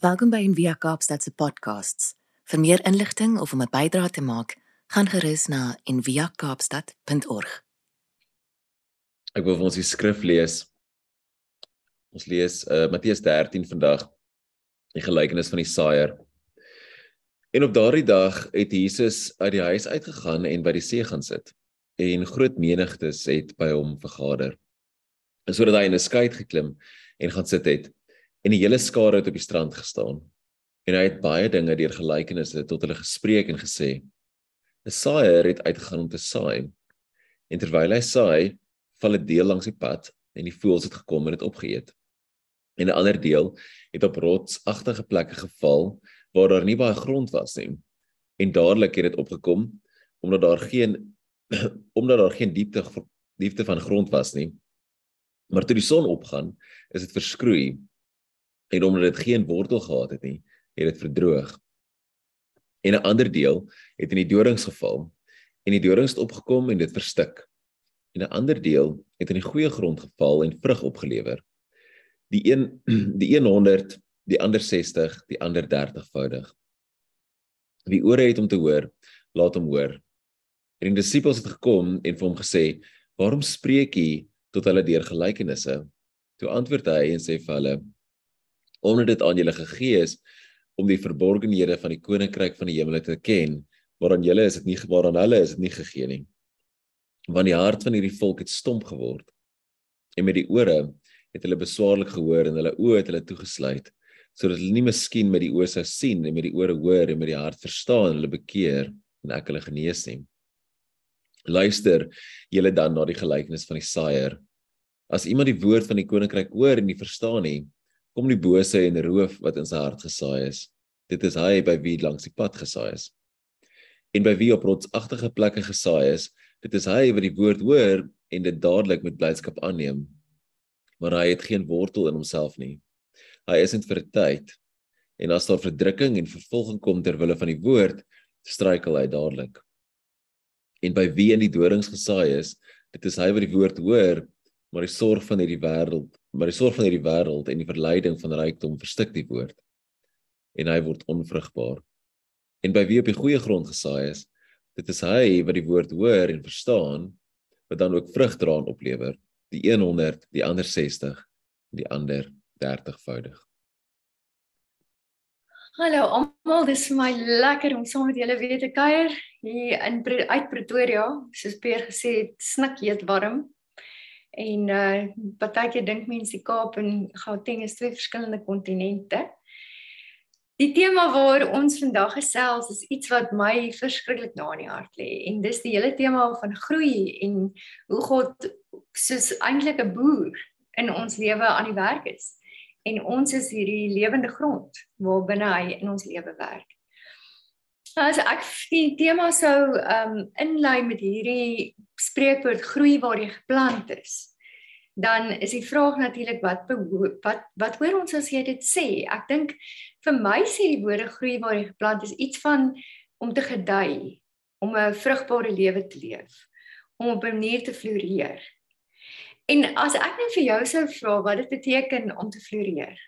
Welkom by Envia Kaapstad se podcasts. Vir meer inligting of om 'n bydrae te maak, gaan gerus na enviakaapstad.org. Ek wil vir ons die skrif lees. Ons lees uh, Matteus 13 vandag. Die gelykenis van die saaier. En op daardie dag het Jesus uit die huis uitgegaan en by die see gaan sit. En groot menigtes het by hom vergader. En sodat hy in 'n skei geklim en gaan sit het en die hele skare het op die strand gestaan. En hy het baie dinge deur gelykenisse tot hulle gespreek en gesê: 'n Saaier het uitgegaan om te saai. En terwyl hy saai, val 'n deel langs die pad en die voëls het gekom en dit opgeëet. En 'n ander deel het op rotsagtige plekke geval waar daar nie baie grond was nie. En dadelik het dit opgekom omdat daar geen omdat daar geen diepte diepte van grond was nie. Maar toe die son opgaan, is dit verskroei en omdat dit geen wortel gehad het nie, het dit verdroog. En 'n ander deel het in die dorings geval en die dorings het opgekom en dit verstik. En 'n ander deel het in die goeie grond geval en vrug opgelewer. Die een die 100, die ander 60, die ander 30voudig. Wie ore het om te hoor, laat hom hoor. En die disippels het gekom en vir hom gesê: "Waarom spreek u tot hulle deur gelykenisse?" Toe antwoord hy en sê vir hulle: omdat dit aan julle gegee is om die verborgenhede van die koninkryk van die hemele te ken, maar aan julle is dit nie gebaar aan hulle is dit nie gegee nie. Want die hart van hierdie volk het stomp geword. En met die ore het hulle beswaarlik gehoor en hulle oë het hulle toegesluit sodat hulle nie miskien met die oë sou sien en met die ore hoor en met die hart verstaan hulle bekeer en ek hulle genees nie. Luister julle dan na die gelykenis van die saaier. As iemand die woord van die koninkryk hoor en nie verstaan nie, kom die bose en roof wat in sy hart gesaai is. Dit is hy by wie langs die pad gesaai is. En by wie op rotsagtige plekke gesaai is, dit is hy wat die woord hoor en dit dadelik met blydskap aanneem. Maar hy het geen wortel in homself nie. Hy is net vir 'n tyd. En as daar verdrukking en vervolging kom ter wille van die woord, struikel hy dadelik. En by wie in die dorings gesaai is, dit is hy wat die woord hoor, maar die sorg van hierdie wêreld, maar die sorg van hierdie wêreld en die verleiding van rykdom verstik die woord en hy word onvrugbaar. En by wie op die goeie grond gesaai is, dit is hy wat die woord hoor en verstaan wat dan ook vrug dra en oplewer, die 100, die ander 60, die ander 30voudig. Hallo almal, dis vir my lekker om saam met julle weer te kuier hier in uit Pretoria. Soos Peer gesê het, snik heet warm. En uh partykeer dink mense die Kaap en Gauteng is twee verskillende kontinente. Die tema waar ons vandag gesels is iets wat my verskriklik na in die hart lê en dis die hele tema van groei en hoe God soos eintlik 'n boer in ons lewe aan die werk is. En ons is hierdie lewende grond waar binne hy in ons lewe werk. As ek die tema sou um, inlei met hierdie spreekwoord groei waar jy geplant is, dan is die vraag natuurlik wat wat wat hoor ons as jy dit sê? Ek dink vir my sê die woorde groei waar jy geplant is iets van om te gedei, om 'n vrugbare lewe te leef, om op 'n manier te floreer. En as ek net vir jou sou vra wat dit beteken om te floreer,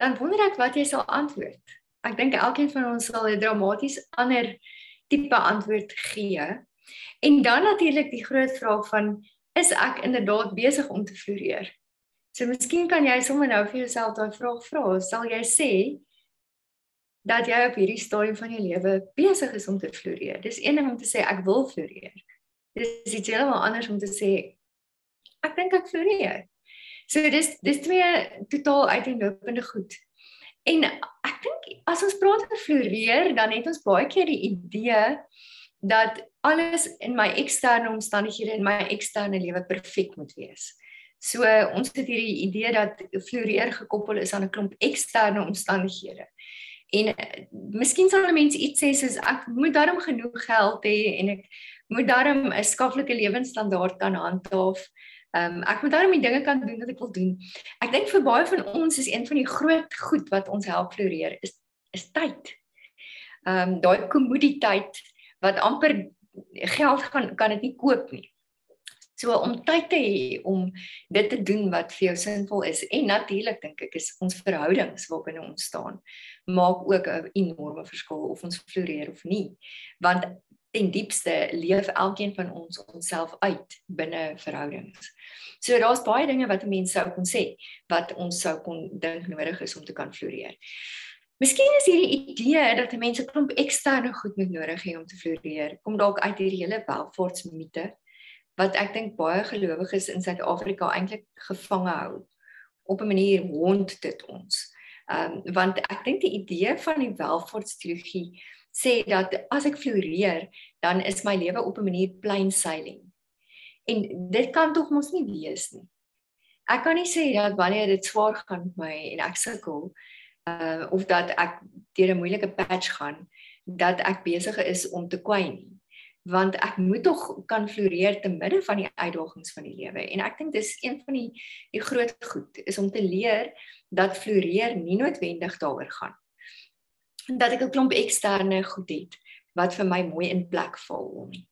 dan wonder ek wat jy sal antwoord. Ek dink elkeen van ons sal 'n dramaties ander tipe antwoord gee. En dan natuurlik die groot vraag van is ek inderdaad besig om te floreer? So miskien kan jy sommer nou vir jouself daai vraag vra. Sal jy sê dat jy op hierdie stadium van jou lewe besig is om te floreer? Dis een ding om te sê ek wil floreer. Dis iets heeltemal anders om te sê ek dink ek floreer. So dis dis twee totaal uiteenlopende goed. En ek dink as ons praat oor floreer, dan het ons baie keer die idee dat alles in my eksterne omstandighede en my eksterne lewe perfek moet wees. So ons het hierdie idee dat floreer gekoppel is aan 'n klomp eksterne omstandighede. En miskien sal mense iets sê soos ek moet darm genoeg geld hê en ek moet darm 'n skaflike lewensstandaard kan handhaaf. Ehm um, ek moet darm die dinge kan doen wat ek wil doen. Ek dink vir baie van ons is een van die groot goed wat ons help floreer is is tyd. Ehm um, daai kommoditeit wat amper geld kan kan dit nie koop nie. So om tyd te hê om dit te doen wat vir jou sinvol is en natuurlik dink ek is ons verhoudings waarbinne ons staan maak ook 'n enorme verskil of ons floreer of nie. Want ten diepste leef elkeen van ons onsself uit binne verhoudings. So daar's baie dinge wat mense sou kon sê wat ons sou kon dink nodig is om te kan floreer. Miskien is hierdie idee dat mense klomp eksterne goed moet nodig hê om te floreer, kom dalk uit hierdie hele welvaartsmite wat ek dink baie gelowiges in Suid-Afrika eintlik gevange hou. Op 'n manier hond dit ons. Ehm um, want ek dink die idee van die welvaartsteologie sê dat as ek floreer, dan is my lewe op 'n manier plain sailing. En dit kan tog mos nie wees nie. Ek kan nie sê dat wanneer dit swaar gaan met my en ek sukkel, uh of dat ek deur 'n moeilike patch gaan, dat ek besig is om te kwyn nie want ek moet tog kan floreer te midde van die uitdagings van die lewe en ek dink dis een van die die groot goed is om te leer dat floreer nie noodwendig daaroor gaan dat ek 'n klomp eksterne goed het wat vir my mooi in plek val om nie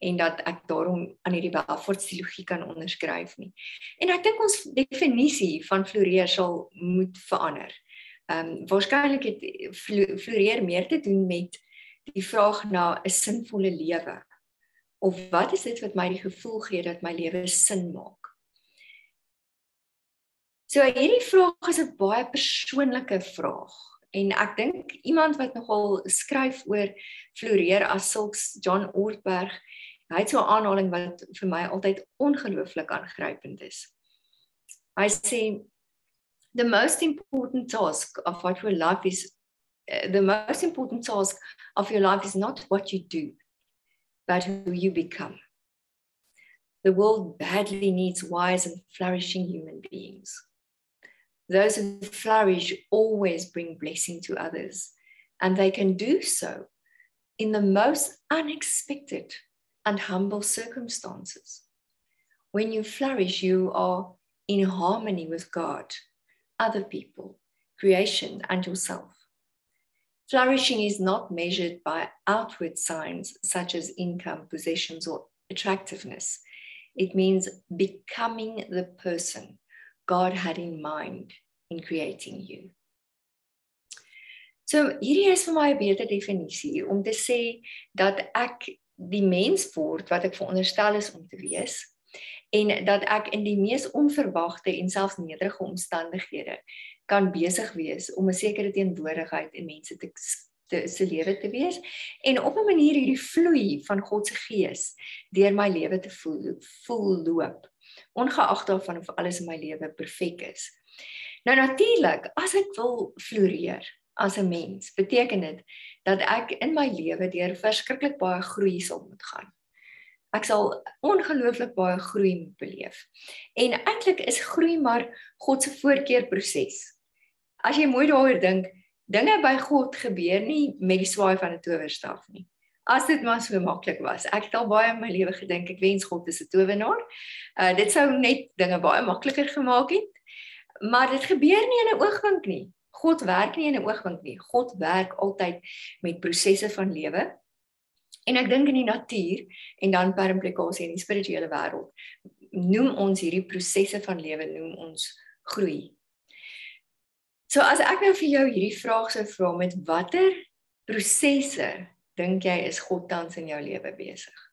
en dat ek daarom aan hierdie welvaartsteologie kan onderskryf nie. En ek dink ons definisie van floreer sal moet verander. Ehm um, waarskynlik het floreer meer te doen met die vraag na 'n sinvolle lewe. Of wat is dit wat my die gevoel gee dat my lewe sin maak? So hierdie vraag is 'n baie persoonlike vraag en ek dink iemand wat nogal skryf oor floreer as sulks John Ortberg, hy het so 'n aanhaling wat vir my altyd ongelooflik aangrypend is. Hy sê the most important task of what your life is uh, the most important task of your life is not what you do, but who you become. The world badly needs wise and flourishing human beings. Those who flourish always bring blessing to others, and they can do so in the most unexpected and humble circumstances. When you flourish, you are in harmony with God, other people, creation, and yourself. Flourishing is not measured by outward signs such as income, possessions, or attractiveness. It means becoming the person God had in mind in creating you. So hierdie is vir my 'n beter definisie om te sê dat ek die mens word wat ek veronderstel is om te wees en dat ek in die mees onverwagte en selfs nederige omstandighede kan besig wees om 'n sekere teenwoordigheid in mense te te se lewe te wees en op 'n manier hierdie vloei van God se gees deur my lewe te voel voel loop ongeag daarvan of alles in my lewe perfek is. Nou natuurlik, as ek wil floreer as 'n mens, beteken dit dat ek in my lewe deur verskriklik baie groei sal moet gaan. Ek sal ongelooflik baie groei moet beleef. En eintlik is groei maar God se voorkeurproses as jy mooi daaroor dink, dinge by God gebeur nie met die swaai van 'n towerstaf nie. As dit maar so maklik was. Ek het al baie in my lewe gedink ek wens God is 'n towenaar. Uh dit sou net dinge baie makliker gemaak het. Maar dit gebeur nie in 'n oogwink nie. God werk nie in 'n oogwink nie. God werk altyd met prosesse van lewe. En ek dink in die natuur en dan per implikasie in die spirituele wêreld noem ons hierdie prosesse van lewe noem ons groei So as ek nou vir jou hierdie vraag sou vra met watter prosesse dink jy is God tans in jou lewe besig?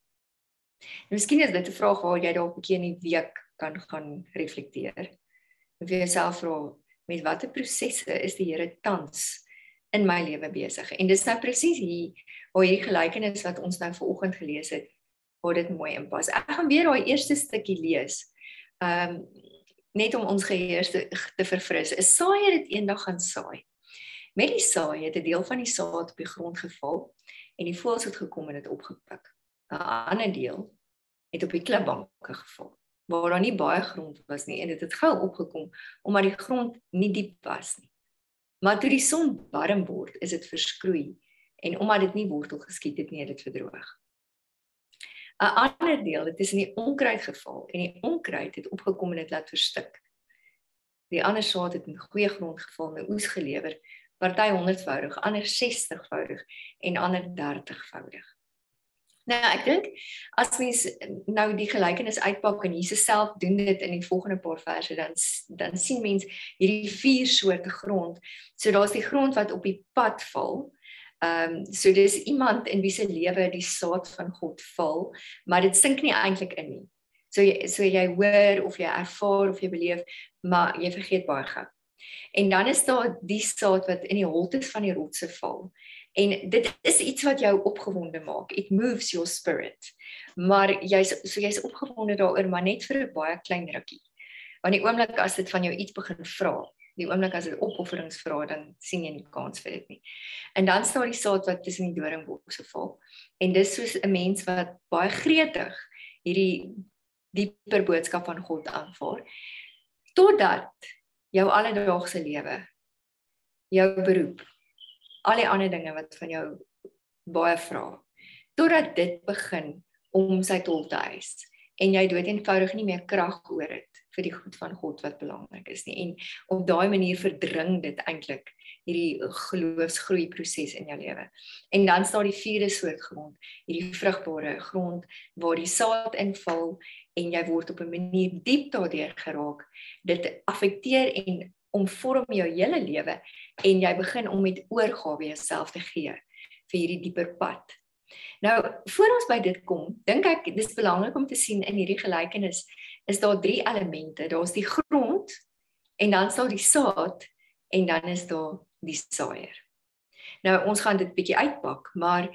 Nou miskien is dit 'n vraag waar jy dalk 'n bietjie in die week kan gaan reflekteer. En vir jouself vra met watter prosesse is die Here tans in my lewe besig? En dis nou presies hier waar hierdie gelykenis wat ons nou vanoggend gelees het, waar dit mooi inpas. Ek gaan weer daai eerste stukkie lees. Ehm um, net om ons geheue te, te verfris. 'n Saaier het eendag gaan saai. Met die saai het 'n deel van die saad op die grond geval en die voëls het gekom en dit opgepik. 'n Ander deel het op die klipbanke geval waar daar nie baie grond was nie en dit het gou opgekom omdat die grond nie diep was nie. Maar toe die son warm word, is dit verskroei en omdat dit nie wortel geskiet het nie, het dit verdroog. 'n ander deel het in die onkruid geval en die onkruid het opgekom en dit laat verstik. Die ander saad het in goeie grond geval en oes gelewer, party 100voudig, ander 60voudig en ander 30voudig. Nou ek dink as mens nou die gelykenis uitpak en Jesus self doen dit in die volgende paar verse dan dan sien mens hierdie vier soorte grond. So daar's die grond wat op die pad val. Ehm um, so dis iemand in wie se lewe die saad van God val, maar dit sink nie eintlik in nie. So jy so jy hoor of jy ervaar of jy beleef, maar jy vergeet baie gou. En dan is daar die saad wat in die holtes van die rotse val. En dit is iets wat jou opgewonde maak. It moves your spirit. Maar jy's so jy's opgewonde daaroor maar net vir 'n baie klein rukkie. Want die oomblik as dit van jou iets begin vra, die oomblik as dit opofferings vra, dan sien jy nie kans vir dit nie. En dan staan die saad wat tussen die doringbokse val. En dis soos 'n mens wat baie gretig hierdie dieper boodskap van God aanvaar totdat jou alledaagse lewe. Jou beroep. Al die ander dinge wat van jou baie vra. Totdat dit begin om sy tol te eis en jy dood eenvoudig nie meer krag oor het vir die goed van God wat belangrik is nie. En op daai manier verdring dit eintlik hierdie geloofsgroei proses in jou lewe. En dan staan die vierde soort grond, hierdie vrugbare grond waar die saad inval en jy word op 'n manier diep daardeur geraak. Dit affekteer en omvorm jou hele lewe en jy begin om met oorgawe jouself te gee vir hierdie dieper pad. Nou, voor ons by dit kom, dink ek dis belangrik om te sien in hierdie gelykenis is daar drie elemente. Daar's die grond en dan sal die saad en dan is daar die saaier. Nou ons gaan dit bietjie uitpak, maar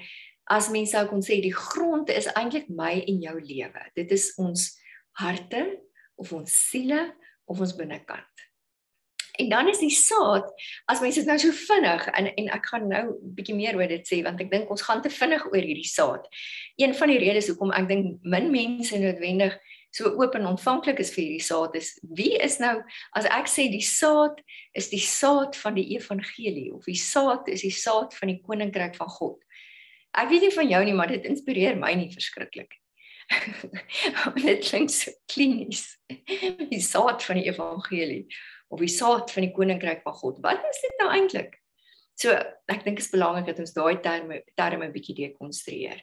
as mense sou kon sê die grond is eintlik my en jou lewe. Dit is ons harte of ons siele of ons binnekant. En dan is die saad, as mense dit nou so vinnig en en ek gaan nou bietjie meer oor dit sê want ek dink ons gaan te vinnig oor hierdie saad. Een van die redes hoekom ek dink min mense noodwendig so oop en ontvanklik is vir hierdie saad is wie is nou as ek sê die saad is die saad van die evangelie of die saad is die saad van die koninkryk van God. Ek weet nie van jou nie, maar dit inspireer my nie verskriklik. dit klink so klinies. Die saad van die evangelie of die saad van die koninkryk van God. Wat is dit nou eintlik? So ek dink dit is belangrik dat ons daai terme terme 'n bietjie dekonstrueer.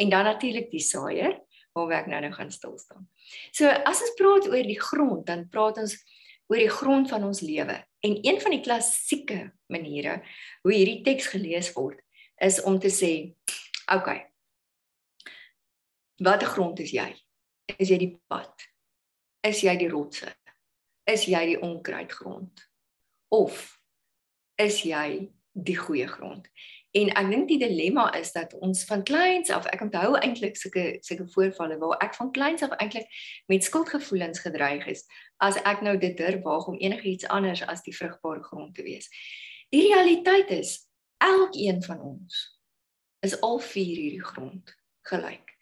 En dan natuurlik die saaier waar ek nou nou gaan stil staan. So as ons praat oor die grond, dan praat ons oor die grond van ons lewe. En een van die klassieke maniere hoe hierdie teks gelees word is om te sê, "Oké. Okay, Watter grond is jy? Is jy die pad? Is jy die rotse? is jy die onkruidgrond of is jy die goeie grond en ek dink die dilemma is dat ons van kleins af ek onthou eintlik sulke sulke voorvalle waar ek van kleins af eintlik met skuldgevoelens gedreig is as ek nou dit durf waag om enigiets anders as die vrugbare grond te wees die realiteit is elkeen van ons is al vier hierdie grond gelyk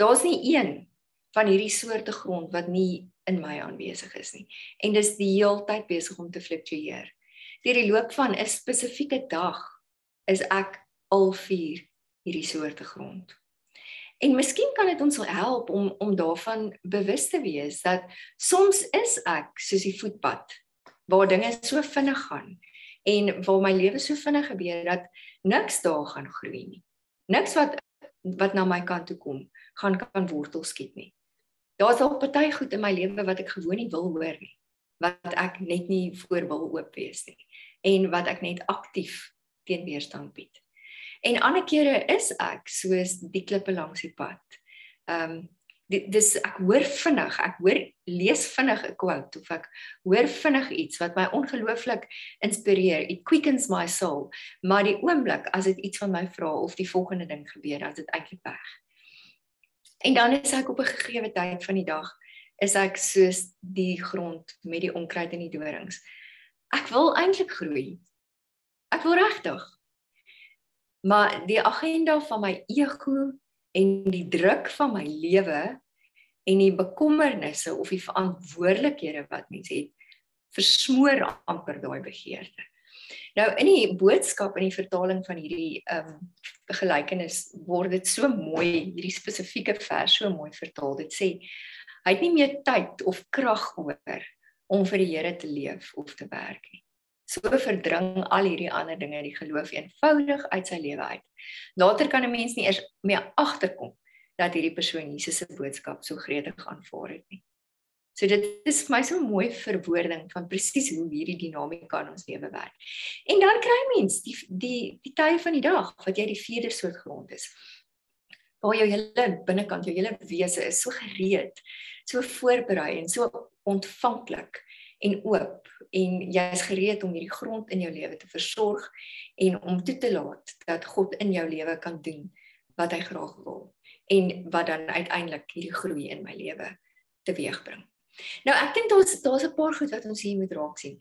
daar's nie een van hierdie soorte grond wat nie in my aanwesig is nie. En dis die heeltyd besig om te fluktueer. Deur die loop van 'n spesifieke dag is ek al vier hierdie soorte grond. En miskien kan dit ons help om om daarvan bewus te wees dat soms is ek soos die voetpad waar dinge so vinnig gaan en waar my lewe so vinnig gebeur dat niks daar gaan groei nie. Niks wat wat na my kant toe kom gaan kan wortel skiet nie daar's al party goed in my lewe wat ek gewoon nie wil hoor nie wat ek net nie voor wil oop wees nie en wat ek net aktief teen weerstand bied. En ander kere is ek soos die klippe langs die pad. Ehm um, dis ek hoor vinnig, ek hoor lees vinnig 'n quote of ek hoor vinnig iets wat my ongelooflik inspireer. It quickens my soul. Maar die oomblik as dit iets van my vra of die volgende ding gebeur, dan is dit eintlik weg. En dan is ek op 'n gegeewe tyd van die dag is ek soos die grond met die onkruid en die dorings. Ek wil eintlik groei. Ek wil regtig. Maar die agenda van my ego en die druk van my lewe en die bekommernisse of die verantwoordelikhede wat mens het, versmoor amper daai begeerte. Nou in die boodskap in die vertaling van hierdie ehm um, gelykenis word dit so mooi, hierdie spesifieke vers so mooi vertaal. Dit sê hy het nie meer tyd of krag oor om vir die Here te leef of te werk nie. So verdring al hierdie ander dinge die geloof eenvoudig uit sy lewe uit. Later kan 'n mens nie eers meer agterkom dat hierdie persoon Jesus se boodskap so gretig aanvaar het nie. So dit is vir my so 'n mooi verwoording van presies hoe hierdie dinamika in ons lewe werk. En dan kry mens die die die tye van die dag wat jy die vierde soort grond is. Waar jou hele binnekant, jou hele wese is so gereed, so voorberei en so ontvanklik en oop en jy is gereed om hierdie grond in jou lewe te versorg en om toe te laat dat God in jou lewe kan doen wat hy graag wil en wat dan uiteindelik hierdie groei in my lewe teweegbring. Nou ek dink daar's daar's 'n paar goed wat ons hier moet raak sien.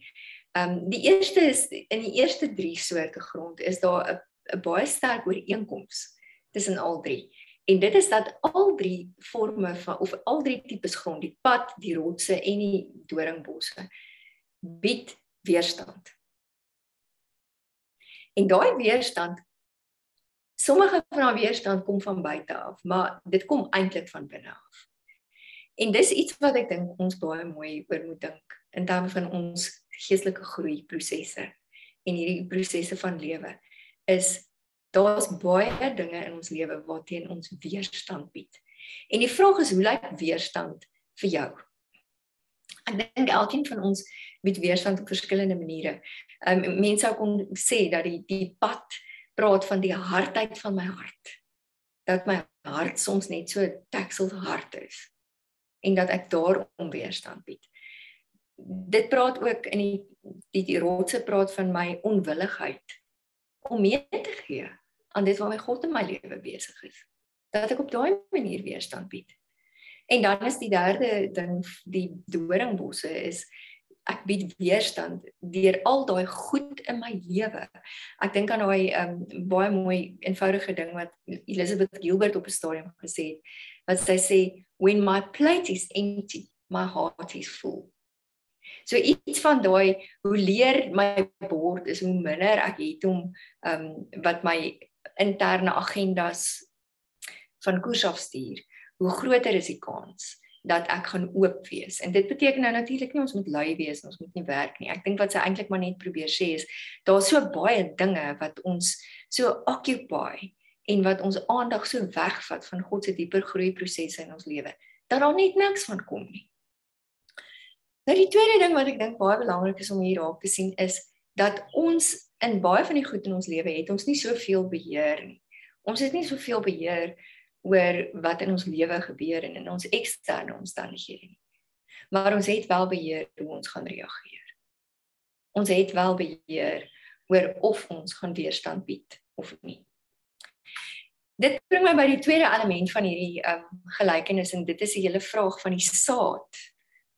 Ehm um, die eerste is in die eerste 3 soorte grond is daar 'n 'n baie sterk ooreenkoms tussen al drie. En dit is dat al drie forme van of al drie tipes grond, die pad, die rotse en die doringbosse bied weerstand. En daai weerstand sommige van daai weerstand kom van buite af, maar dit kom eintlik van binne af. En dis iets wat ek dink ons baie mooi oor moet dink in terme van ons geestelike groei prosesse en hierdie prosesse van lewe is daar's baie dinge in ons lewe waarteen ons weerstand bied. En die vraag is hoe lyk weerstand vir jou? Ek dink elkeen van ons bied weerstand op verskillende maniere. Ehm um, mense sou kon sê dat die die pad praat van die hardheid van my hart. Dat my hart soms net so teksel hard is en dat ek daarom weerstand bied. Dit praat ook in die die, die rotse praat van my onwilligheid om mee te gee aan dit waarmee God in my lewe besig is. Dat ek op daai manier weerstand bied. En dan is die derde ding die doringbosse is ek bied weerstand deur al daai goed in my lewe. Ek dink aan daai um, baie mooi eenvoudige ding wat Elizabeth Gilbert op 'n stadium gesê het. Wat sy sê, "When my plate is empty, my heart is full." So iets van daai hoe leer my bord is hoe minder ek het om um, wat my interne agendas van koers afstuur, hoe groter is die kans dat ek gaan oop wees. En dit beteken nou natuurlik nie ons moet lui wees, ons moet nie werk nie. Ek dink wat sy eintlik maar net probeer sê is daar's so baie dinge wat ons so occupy en wat ons aandag so wegvat van God se dieper groeiprosesse in ons lewe dat daar net niks van kom nie. Nou die tweede ding wat ek dink baie belangrik is om hier raak te sien is dat ons in baie van die goed in ons lewe het ons nie soveel beheer nie. Ons het nie soveel beheer oor wat in ons lewe gebeur en in ons eksterne omstandighede nie. Maar ons het wel beheer hoe ons gaan reageer. Ons het wel beheer oor of ons gaan weerstand bied of nie. Dit bring my by die tweede element van hierdie um gelykenis en dit is die hele vraag van die saad.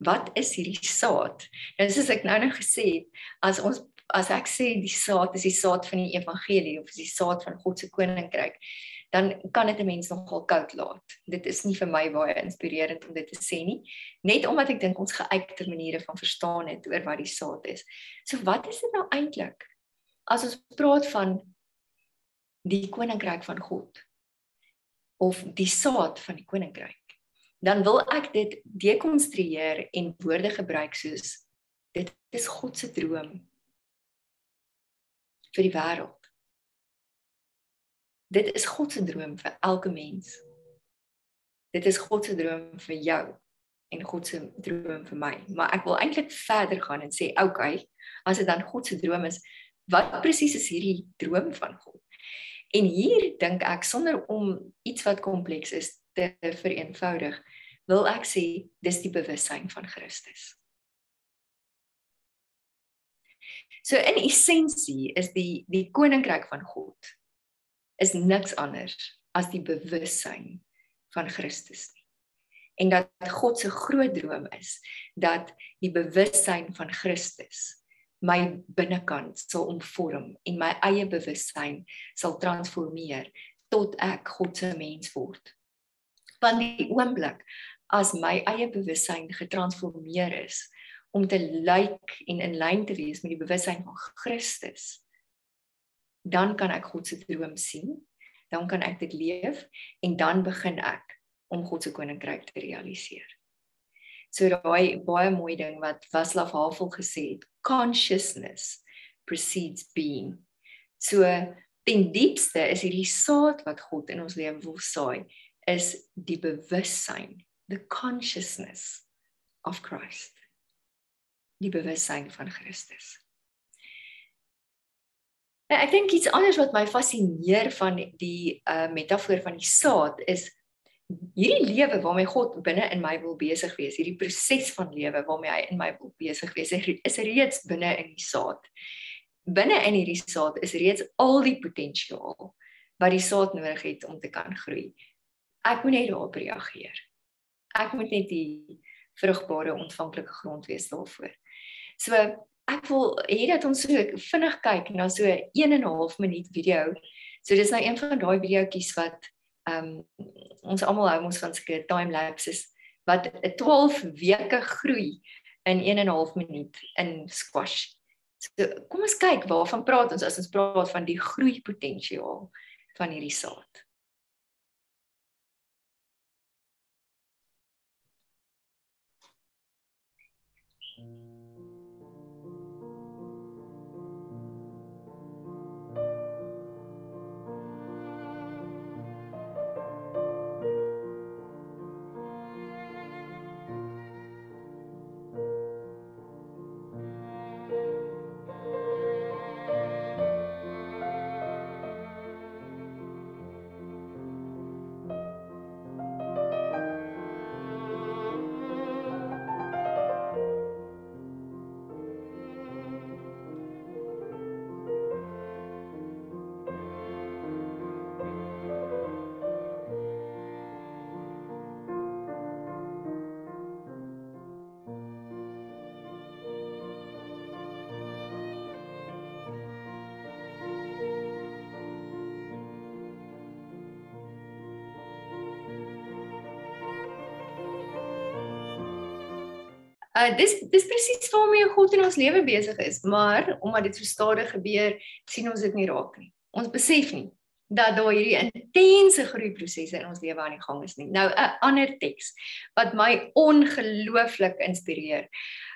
Wat is hierdie saad? Nou soos ek nou nog gesê het, as ons as ek sê die saad is die saad van die evangelie of is die saad van God se koninkryk, dan kan dit 'n mens nogal koud laat. Dit is nie vir my baie inspirerend om dit te sê nie, net omdat ek dink ons geuite maniere van verstaan het oor wat die saad is. So wat is dit nou eintlik? As ons praat van die koninkryk van God of die saad van die koninkryk, dan wil ek dit dekonstrueer en woorde gebruik soos dit is God se droom vir die wêreld. Dit is God se droom vir elke mens. Dit is God se droom vir jou en God se droom vir my. Maar ek wil eintlik verder gaan en sê, okay, as dit dan God se droom is, wat presies is hierdie droom van God? En hier dink ek sonder om iets wat kompleks is te vereenvoudig, wil ek sê dis die bewussyn van Christus. So in essensie is die die koninkryk van God is niks anders as die bewussyn van Christus nie. En dat God se groot droom is dat die bewussyn van Christus my binnekant sal omvorm en my eie bewussyn sal transformeer tot ek God se mens word. Want die oomblik as my eie bewussyn getransformeer is, om te lyk en in lyn te wees met die bewussyn van Christus dan kan ek God se droom sien dan kan ek dit leef en dan begin ek om God se koninkryk te realiseer so daai baie mooi ding wat Vaslav Havel gesê het consciousness precedes being. So ten diepste is hierdie saad wat God in ons lewe wil saai, is die bewussyn, the consciousness of Christ. Die bewussyn van Christus. Nou, ek dink iets anders wat my fascineer van die uh metafoor van die saad is hierdie lewe waarmee God binne in my wil besig wees, hierdie proses van lewe waarmee hy in my wil besig wees, is reeds binne in die saad. Binne in hierdie saad is reeds al die potensiaal wat die saad nodig het om te kan groei. Ek moet net daarop reageer. Ek moet net die vrugbare ontvanklike grond wees daarvoor. So ek wil hê dat ons so vinnig kyk na so 1 en 'n half minuut video. So dis nou een van daai videoetjies wat ehm um, ons almal hou ons van sulke time lapses wat 'n 12 weke groei in 1 en 'n half minuut in squash. So kom ons kyk waarvan praat ons as ons praat van die groei potensiaal van hierdie saad. Uh dis dis presies waarmee God in ons lewe besig is, maar omdat dit so stadig gebeur, sien ons dit nie raak nie. Ons besef nie dat daar hierdie intense groeiprosesse in ons lewe aan die gang is nie. Nou 'n ander teks wat my ongelooflik inspireer.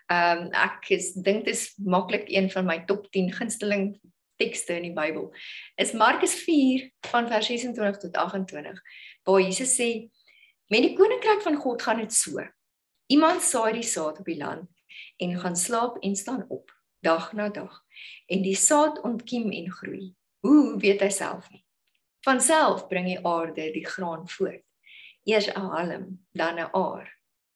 Um ek is dink dit is maklik een van my top 10 gunsteling tekste in die Bybel. Is Markus 4 van vers 26 tot 28 waar Jesus sê: "Met die koninkryk van God gaan dit so. Iemand saai die saad op die land en gaan slaap en staan op dag na dag en die saad ontkiem en groei. Hoe weet hy self nie? Van self bring die aarde die graan voort. Eers 'n halm, dan 'n aar,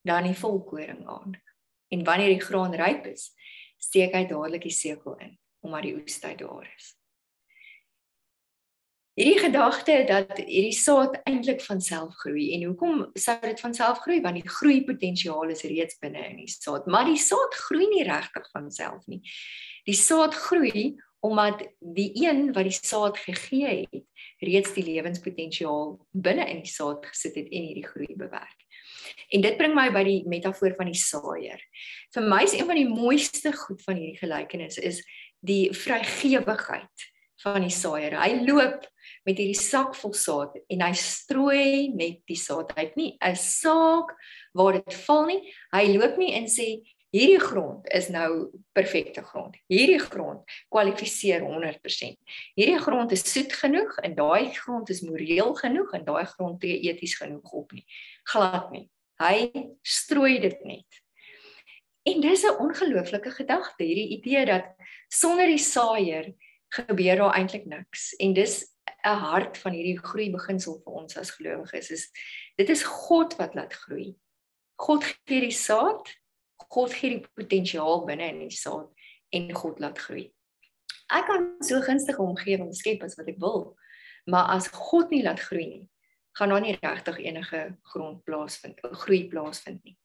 dan die volkoring aan. En wanneer die graan ryp is, steek hy dadelik die sekel in omdat die oestyd daar is hierdie gedagte dat hierdie saad eintlik van self groei en hoekom sou dit van self groei want die groei potensiaal is reeds binne in die saad maar die saad groei nie regtig van self nie die saad groei omdat die een wat die saad gegee het reeds die lewenspotensiaal binne in die saad gesit het en hierdie groei bewerk En dit bring my by die metafoor van die saaier. Vir my is een van die mooiste goed van hierdie gelykenis is die vrygewigheid van die saaier. Hy loop met hierdie sak vol saad en hy strooi net die saad. Uit nie 'n saak waar dit val nie. Hy loop nie en sê hierdie grond is nou perfekte grond. Hierdie grond kwalifiseer 100% hierdie grond is soet genoeg en daai grond is moreel genoeg en daai grond tree eties genoeg op nie. Glad nie. Hy strooi dit net. En dis 'n ongelooflike gedagte hierdie idee dat sonder die saaier gebeur daar eintlik niks. En dis 'n hart van hierdie groei beginsel vir ons as gelowiges is dit is God wat laat groei. God gee die saad, God gee die potensiaal binne in die saad en God laat groei. Ek kan so gunstige omgewing skep as wat ek wil, maar as God nie laat groei nie, gaan daar nie regtig enige grond plaasvind, groei plaasvind nie.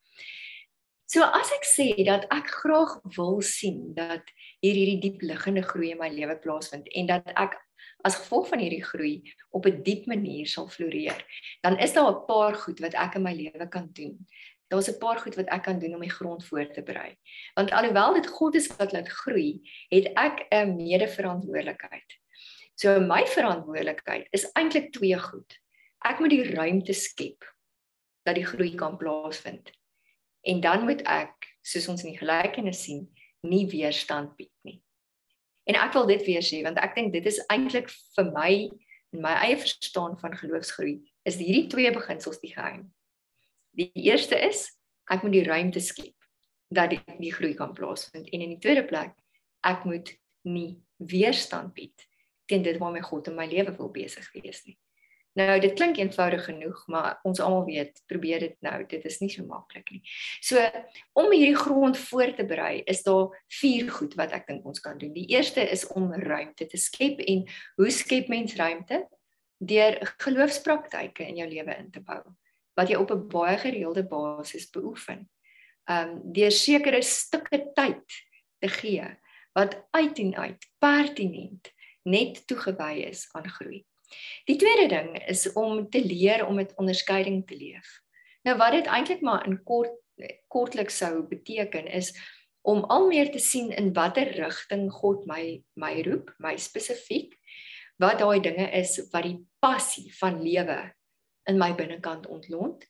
So as ek sê dat ek graag wil sien dat hier hierdie diep liggende groei in my lewe plaasvind en dat ek as gevolg van hierdie groei op 'n diep manier sal floreer, dan is daar 'n paar goed wat ek in my lewe kan doen. Daar's 'n paar goed wat ek kan doen om die grond voor te berei. Want alhoewel dit God is wat laat groei, het ek 'n medeverantwoordelikheid. So my verantwoordelikheid is eintlik twee goed. Ek moet die ruimte skep dat die groei kan plaasvind. En dan moet ek, soos ons in die gelykenis sien, nie weerstand bied nie. En ek wil dit weer sê want ek dink dit is eintlik vir my en my eie verstaan van geloofsgroei is hierdie twee beginsels die geheim. Die eerste is ek moet die ruimte skep dat die, die groei kan plaasvind en in die tweede plek ek moet nie weerstand bied teen dit waarmee God in my lewe wil besig wees nie. Nou dit klink eenvoudig genoeg, maar ons almal weet, probeer dit nou, dit is nie so maklik nie. So om hierdie grond voor te berei, is daar vier goed wat ek dink ons kan doen. Die eerste is om ruimte te skep en hoe skep mens ruimte? Deur geloofspraktyke in jou lewe in te bou wat jy op 'n baie gereelde basis beoefen. Um deur sekere stukke tyd te gee wat uit en uit pertinent net toegewy is aan groei. Die tweede ding is om te leer om met onderskeiding te leef. Nou wat dit eintlik maar in kort kortliks sou beteken is om al meer te sien in watter rigting God my my roep, my spesifiek wat daai dinge is wat die passie van lewe in my binnekant ontlont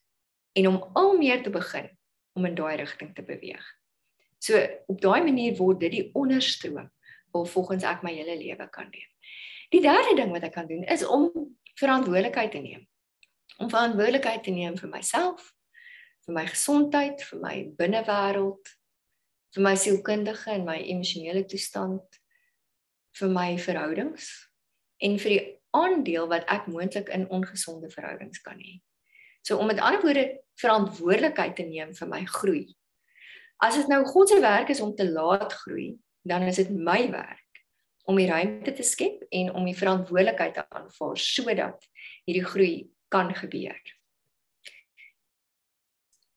en om al meer te begin om in daai rigting te beweeg. So op daai manier word dit die onderstroom waar volgens ek my hele lewe kan leef. Die derde ding wat ek kan doen is om verantwoordelikheid te neem. Om verantwoordelikheid te neem vir myself, vir my gesondheid, vir my binnewêreld, vir my sielkundige en my emosionele toestand, vir my verhoudings en vir die aandeel wat ek moontlik in ongesonde verhoudings kan hê. So om met ander woorde verantwoordelikheid te neem vir my groei. As dit nou God se werk is om te laat groei, dan is dit my werk om die ruimte te skep en om die verantwoordelikheid te aanvaar sodat hierdie groei kan gebeur.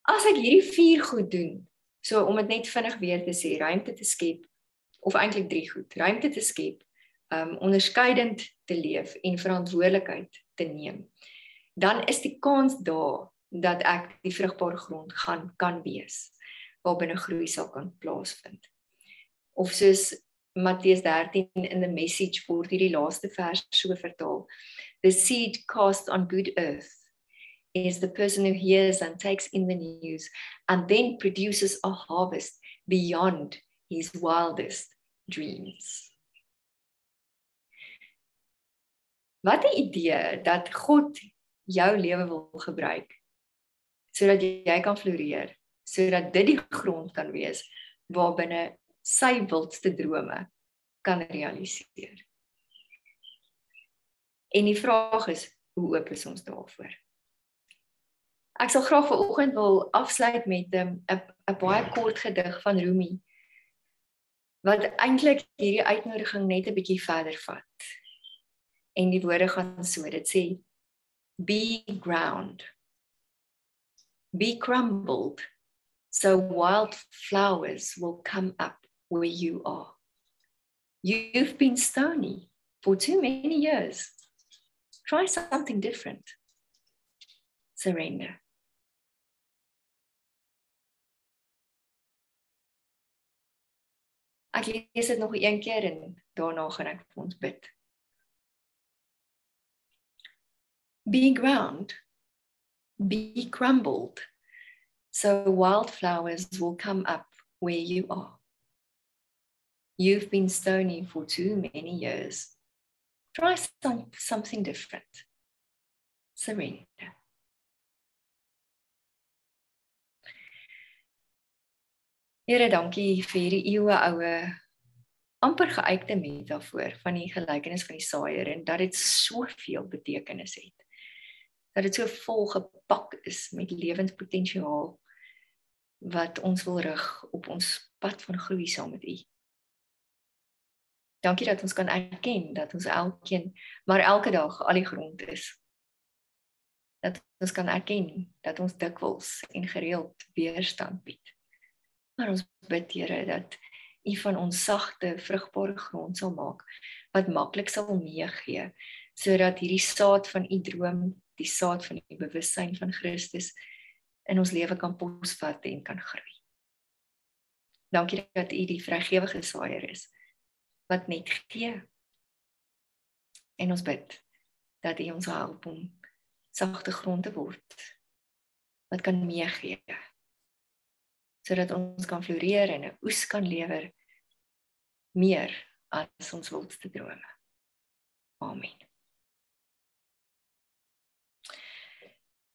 As ek hierdie vier goed doen, so om dit net vinnig weer te sê, ruimte te skep of eintlik drie goed, ruimte te skep, um onderskeidend te leef en verantwoordelikheid te neem, dan is die kans daar dat ek die vrugbare grond gaan kan wees waarbinne groei sal kan plaasvind. Of soos Matteus 13 in the message word hierdie laaste vers so vertaal. The seed cast on good earth is the person who hears and takes in the news and then produces a harvest beyond his wildest dreams. Wat 'n idee dat God jou lewe wil gebruik sodat jy kan floreer, sodat dit die grond kan wees waarbinne sy wildste drome kan realiseer. En die vraag is, hoe oop is ons daarvoor? Ek sal graag vanoggend wil afsluit met 'n 'n baie kort gedig van Rumi wat eintlik hierdie uitnodiging net 'n bietjie verder vat. En die woorde gaan so, dit sê be ground be crumbled so wild flowers will come up where you are. You've been stony for too many years. Try something different. Surrender. Ek lees dit nog een keer en daarna gaan ek vir ons bid. Be ground, be crumbled, so wildflowers will come up where you are. You've been stony for too many years. Try some, something different. Surrender. Here, dankie vir hierdie eeue oue amper geuite metafoor van die gelykenis van die saaier en dat dit soveel betekenis het. Dat dit so vol gepak is met lewenspotensiaal wat ons wil rig op ons pad van groei saam met U. Dankie dat ons kan erken dat ons elkeen maar elke dag al die grond is. Dat ons kan erken dat ons dikwels en gereeld weerstand bied. Maar ons bid Here dat U van ons sagte, vrugbare grond sal maak wat maklik sal meegee sodat hierdie saad van U droom, die saad van U bewussyn van Christus in ons lewe kan posvat en kan groei. Dankie dat U die vrygewige saaier is wat net gee. En ons bid dat U ons help om sagte grond te word wat kan meegee sodat ons kan floreer en 'n oes kan lewer meer as ons wildste drome. Amen.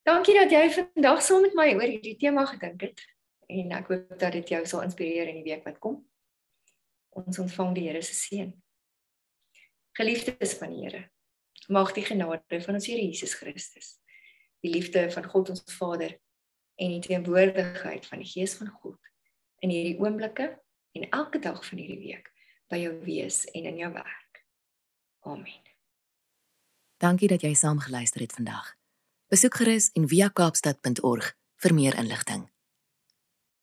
Dankie dat jy vandag saam met my oor hierdie tema gedink het en ek hoop dat dit jou sal inspireer in die week wat kom. Ons ontvang die Here se seën. Geliefdes van die Here, mag die genade van ons Here Jesus Christus, die liefde van God ons Vader en die teenwoordigheid van die Gees van God in hierdie oomblikke en elke dag van hierdie week by jou wees en in jou werk. Amen. Dankie dat jy saam geluister het vandag. Besoek gerus en via kaapstad.org vir meer inligting.